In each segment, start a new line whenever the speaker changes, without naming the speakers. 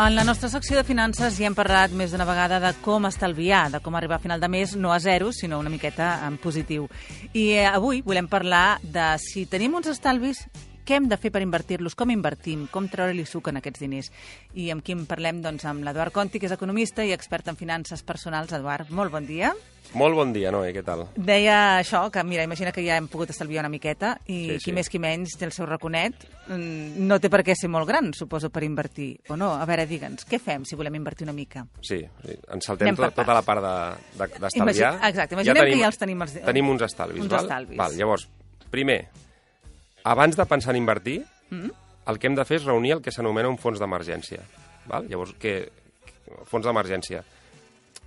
En la nostra secció de finances ja hem parlat més d'una vegada de com estalviar, de com arribar a final de mes no a zero, sinó una miqueta en positiu. I eh, avui volem parlar de si tenim uns estalvis, què hem de fer per invertir-los, com invertim, com treure-li suc en aquests diners. I amb qui en parlem? Doncs amb l'Eduard Conti, que és economista i expert en finances personals. Eduard, molt bon dia.
Molt bon dia, Noé, què tal?
Deia això, que mira, imagina que ja hem pogut estalviar una miqueta i
Sí,
qui
sí.
més qui menys té el seu raconet. Mm, No té per què ser molt gran, suposo, per invertir. O no? A veure, digue'ns, què fem si volem invertir una mica?
Sí, ens saltem tot, tota la part de- de- d'estalviar.
Imagi- exacte, imaginem que ja els tenim els-
Tenim uns estalvis,
uns
val?
estalvis.
Val, llavors, primer, abans de pensar en invertir,
Mm?
el que hem de fer és reunir el que s'anomena un fons d'emergència. Llavors, què, fons d'emergència.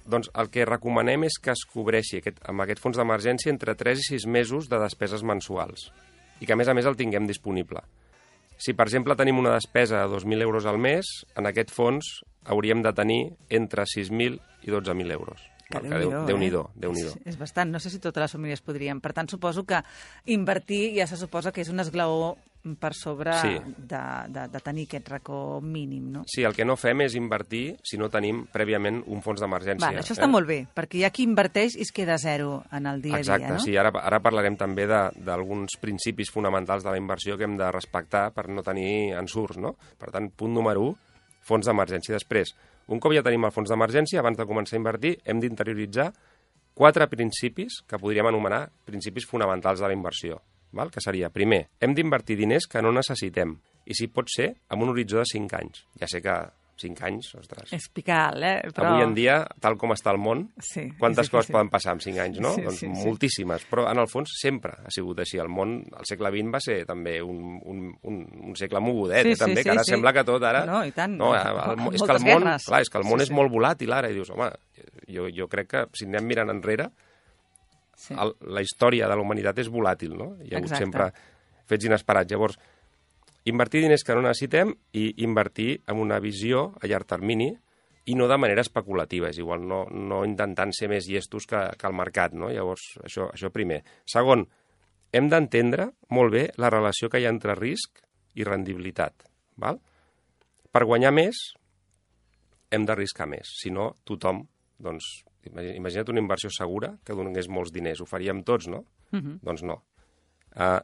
Doncs el que recomanem és que es cobreixi aquest, amb aquest fons d'emergència entre 3 i 6 mesos de despeses mensuals i que, a més a més, el tinguem disponible. Si, per exemple, tenim una despesa de 2.000 euros al mes, en aquest fons hauríem de tenir entre 6.000 i 12.000 euros.
Que
Val?
Déu-n'hi-do,
Déu-n'hi-do,
eh?
Déu-n'hi-do.
És, és bastant, no sé si totes les famílies podrien. Per tant, suposo que invertir ja se suposa que és un esglaó per sobre
Sí.
de, de, de tenir aquest racó mínim, no?
Sí, el que no fem és invertir si no tenim prèviament un fons d'emergència.
Vale, això està molt bé, perquè hi ha qui inverteix i es queda zero en el dia
Exacte,
a dia, no?
sí, ara, ara parlarem també d'alguns principis fonamentals de la inversió que hem de respectar per no tenir ensurts, no? Per tant, punt número 1, fons d'emergència. Després, un cop ja tenim el fons d'emergència, abans de començar a invertir, hem d'interioritzar quatre principis que podríem anomenar principis fonamentals de la inversió. Val? Que seria, primer, hem d'invertir diners que no necessitem, i si pot ser, amb un horitzó de 5 anys. Ja sé que 5 anys, ostres,
És picar, eh? Però...
Avui en dia, tal com està el món,
Sí,
quantes
és
coses poden passar en 5 anys, no?
Sí,
doncs
sí, sí.
moltíssimes, però en el fons sempre ha sigut així. El món, el segle XX va ser també un, un, un, un segle mogudet,
Sí,
eh,
sí,
també,
sí,
que ara
sí.
sembla que tot ara...
No, i tant.
No, el, el, és que el món,
guerres.
clar, és que el món
Sí,
és
sí.
molt volàtil ara, i dius, home, jo, jo crec que si anem mirant enrere,
Sí.
el, la història de la humanitat és volàtil, no? Hi ha hagut
Exacte.
sempre fets inesperats. Llavors, invertir diners que no necessitem i invertir amb una visió a llarg termini i no de manera especulativa, és igual, no, no intentant ser més llestos que, que el mercat, no? Llavors, això, això primer. Segon, hem d'entendre molt bé la relació que hi ha entre risc i rendibilitat, val? Per guanyar més, hem d'arriscar més, si no, tothom, doncs, imagi- imagina't una inversió segura que donés molts diners, ho faríem tots, no?
Mhm.
Doncs no. Uh,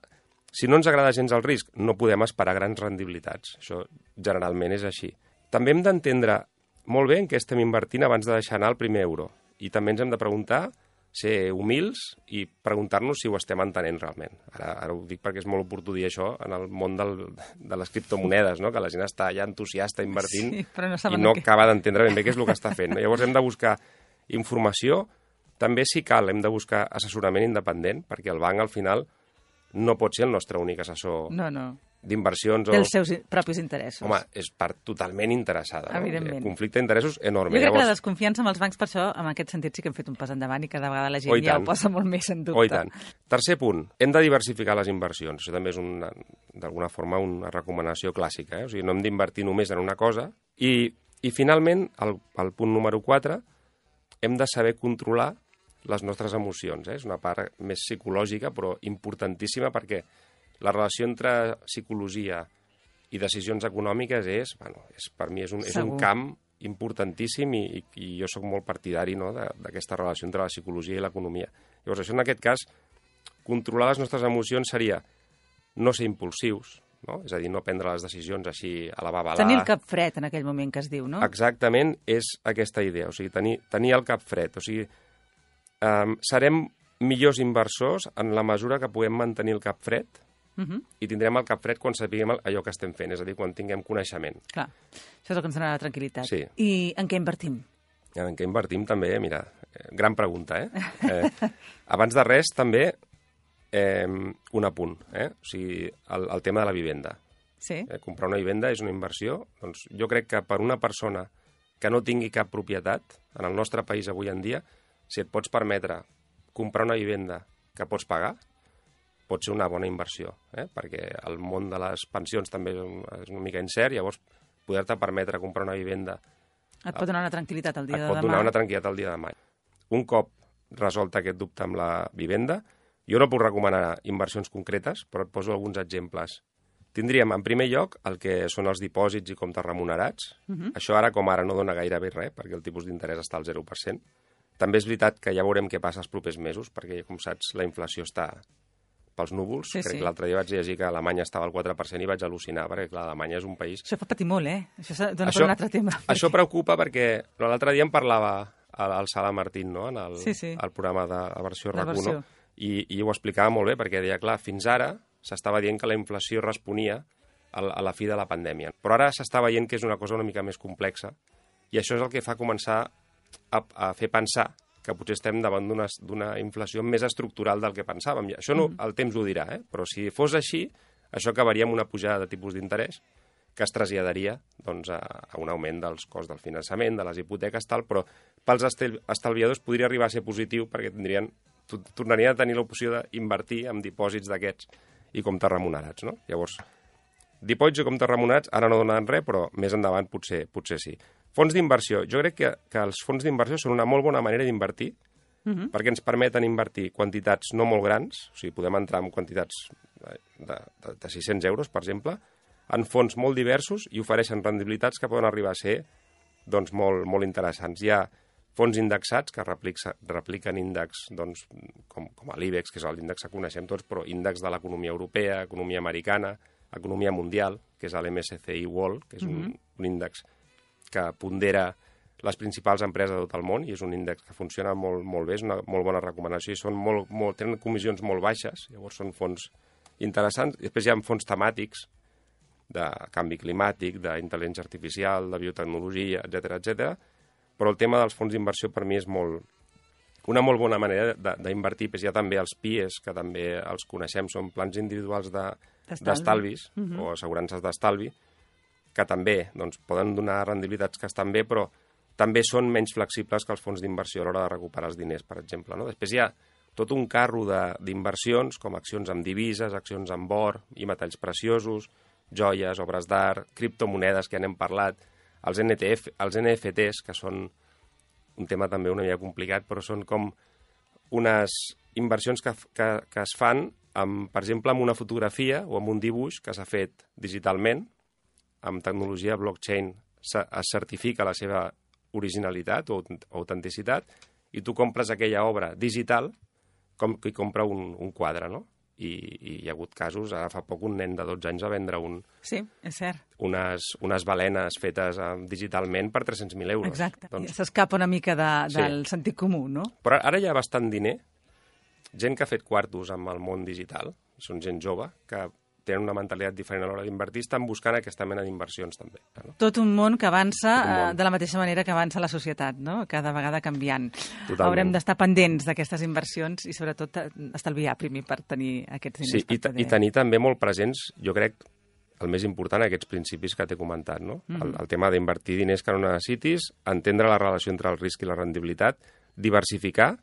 si no ens agrada gens el risc, no podem esperar grans rendibilitats. Això generalment és així. També hem d'entendre molt bé en què estem invertint abans de deixar anar el primer euro. I també ens hem de preguntar, ser humils i preguntar-nos si ho estem entenent realment. Ara, ara ho dic perquè és molt oportú dir això en el món del, de les criptomonedes, no? que la gent està ja entusiasta invertint
Sí, però no
i no
què.
acaba d'entendre ben bé què és el que està fent. No? Llavors hem de buscar informació, també si cal hem de buscar assessorament independent, perquè el banc al final no pot ser el nostre únic assessor
No, no.
d'inversions o...
Dels seus propis interessos.
Home, és part totalment interessada. No?
Evidentment.
Conflicte d'interessos enorme.
jo crec que la
Llavors,
desconfiança amb els bancs, per això, en aquest sentit, sí que hem fet un pas endavant i cada vegada la gent
Oh,
ja ho posa molt més en dubte.
Oh, i tant. Tercer punt, hem de diversificar les inversions. Això també és una- d'alguna forma una recomanació clàssica. Eh? O sigui, no hem d'invertir només en una cosa. I, i finalment, el, el punt número 4, hem de saber controlar les nostres emocions. Eh? És una part més psicològica, però importantíssima perquè la relació entre psicologia i decisions econòmiques és, bueno, és per mi és un, és un
Segur.
camp importantíssim i, i, i jo sóc molt partidari no, d'aquesta relació entre la psicologia i l'economia. Llavors, això en aquest cas, controlar les nostres emocions seria no ser impulsius, no? és a dir, no prendre les decisions així a la babalà.
Tenir el cap fred en aquell moment que es diu, no?
Exactament, és aquesta idea, o sigui, tenir, tenir el cap fred. O sigui, um, serem millors inversors en la mesura que puguem mantenir el cap fred
Mhm.
i tindrem el cap fred quan sapiguem allò que estem fent, és a dir, quan tinguem coneixement.
Clar, això és el que ens donarà la tranquil·litat.
Sí.
I en què invertim?
En què invertim també, mira, eh, gran pregunta, eh? eh abans de res, també, eh, un apunt, eh? O sigui, el, el tema de la vivenda.
Sí?
Eh, comprar una vivenda és una inversió. Doncs jo crec que per una persona que no tingui cap propietat, en el nostre país avui en dia, si et pots permetre comprar una vivenda que pots pagar, pot ser una bona inversió, eh? perquè el món de les pensions també és un- és una mica incert, llavors poder-te permetre comprar una vivenda
Et pot donar una tranquil·litat el dia
et
de
pot
demà.
donar una tranquil·litat el dia de demà. Un cop resolt aquest dubte amb la vivenda, jo no puc recomanar inversions concretes, però et poso alguns exemples tindríem en primer lloc el que són els dipòsits i comptes remunerats. Uh -huh. Això ara com ara no dona gairebé res, perquè el tipus d'interès està al 0%. També és veritat que ja veurem què passa els propers mesos, perquè, com saps, la inflació està pels núvols.
Sí,
Crec
sí.
que l'altre dia vaig llegir que Alemanya estava al 4% i vaig al·lucinar, perquè, clar, Alemanya és un país...
Això fa patir molt, eh? Això dona
Això-
per un altre tema.
Això preocupa perquè l'altre dia em parlava el, el Sala Martín, no?, en el,
Sí, sí.
el programa de la versió RAC1,
versió.
i, i ho explicava molt bé, perquè deia, clar, fins ara s'estava dient que la inflació responia a, la- a la fi de la pandèmia. Però ara s'està veient que és una cosa una mica més complexa, i això és el que fa començar a, a fer pensar que potser estem davant d'una inflació més estructural del que pensàvem. Això no, el temps ho dirà, eh? però si fos així, això acabaria amb una pujada de tipus d'interès que es traslladaria doncs, a, a un augment dels costs del finançament, de les hipoteques, tal, però pels estalviadors podria arribar a ser positiu perquè tindrien, to- tornarien a tenir l'opció d'invertir en dipòsits d'aquests i comptes remunerats. No? Llavors, dipòsits i comptes remunerats ara no donen res, però més endavant potser, potser sí. Fons d'inversió. Jo crec que, que els fons d'inversió són una molt bona manera d'invertir
Mhm.
perquè ens permeten invertir quantitats no molt grans, o sigui, podem entrar en quantitats de, de, de 600 euros, per exemple, en fons molt diversos i ofereixen rendibilitats que poden arribar a ser doncs, molt, molt interessants. Hi ha fons indexats que replica, repliquen índexs doncs, com, com l'IBEX, que és l'índex que coneixem tots, però índex de l'economia europea, economia americana, economia mundial, que és l'MSCI World, que és un, un índex que pondera les principals empreses de tot el món i és un índex que funciona molt, molt bé, és una molt bona recomanació i són molt, molt, tenen comissions molt baixes, llavors són fons interessants. I després hi ha fons temàtics de canvi climàtic, d'intel·ligència artificial, de biotecnologia, etc etc. però el tema dels fons d'inversió per mi és molt, una molt bona manera de- d'invertir. Hi ha també els PIEs, que també els coneixem, són plans individuals de-
D'estalvi.
d'estalvis o assegurances d'estalvi, que també doncs, poden donar rendibilitats que estan bé, però també són menys flexibles que els fons d'inversió a l'hora de recuperar els diners, per exemple. No? Després hi ha tot un carro d'inversions, com accions amb divises, accions amb or i metalls preciosos, joies, obres d'art, criptomonedes, que ja n'hem parlat, els, NTF, els NFTs, que són un tema també una mica complicat, però són com unes inversions que, que, que es fan, amb, per exemple, amb una fotografia o amb un dibuix que s'ha fet digitalment, amb tecnologia blockchain es certifica la seva originalitat o aut- autenticitat, i tu compres aquella obra digital com qui compra un, un quadre, no? I, I hi ha hagut casos, ara fa poc un nen de 12 anys va vendre un,
Sí, és cert.
unes, unes balenes fetes eh, digitalment per 300.000 euros.
Exacte.
Doncs,
S'escapa una mica de,
Sí.
del sentit comú, no?
però ara hi ha bastant diner, gent que ha fet quartos amb el món digital, són gent jove, que tenen una mentalitat diferent a l'hora d'invertir, estan buscant aquesta mena d'inversions també. No?
Tot un món que avança
món.
eh, de la mateixa manera que avança la societat, no? cada vegada canviant.
Totalment.
Haurem d'estar pendents d'aquestes inversions i sobretot eh, estalviar primer per tenir aquests diners.
Sí, i,
poder-
i tenir també molt presents, jo crec, el més important, aquests principis que t'he comentat, no?
Mhm.
el, el tema d'invertir diners que no necessitis, entendre la relació entre el risc i la rendibilitat, diversificar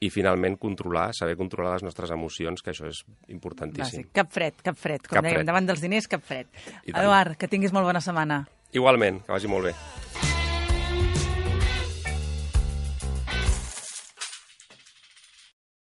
i finalment controlar, saber controlar les nostres emocions, que això és importantíssim.
Bàsic. Cap fred, cap fred. Com
Cap
dèiem,
fred.
davant dels diners, cap fred. Eduard, que tinguis molt bona setmana.
Igualment, que vagi molt bé.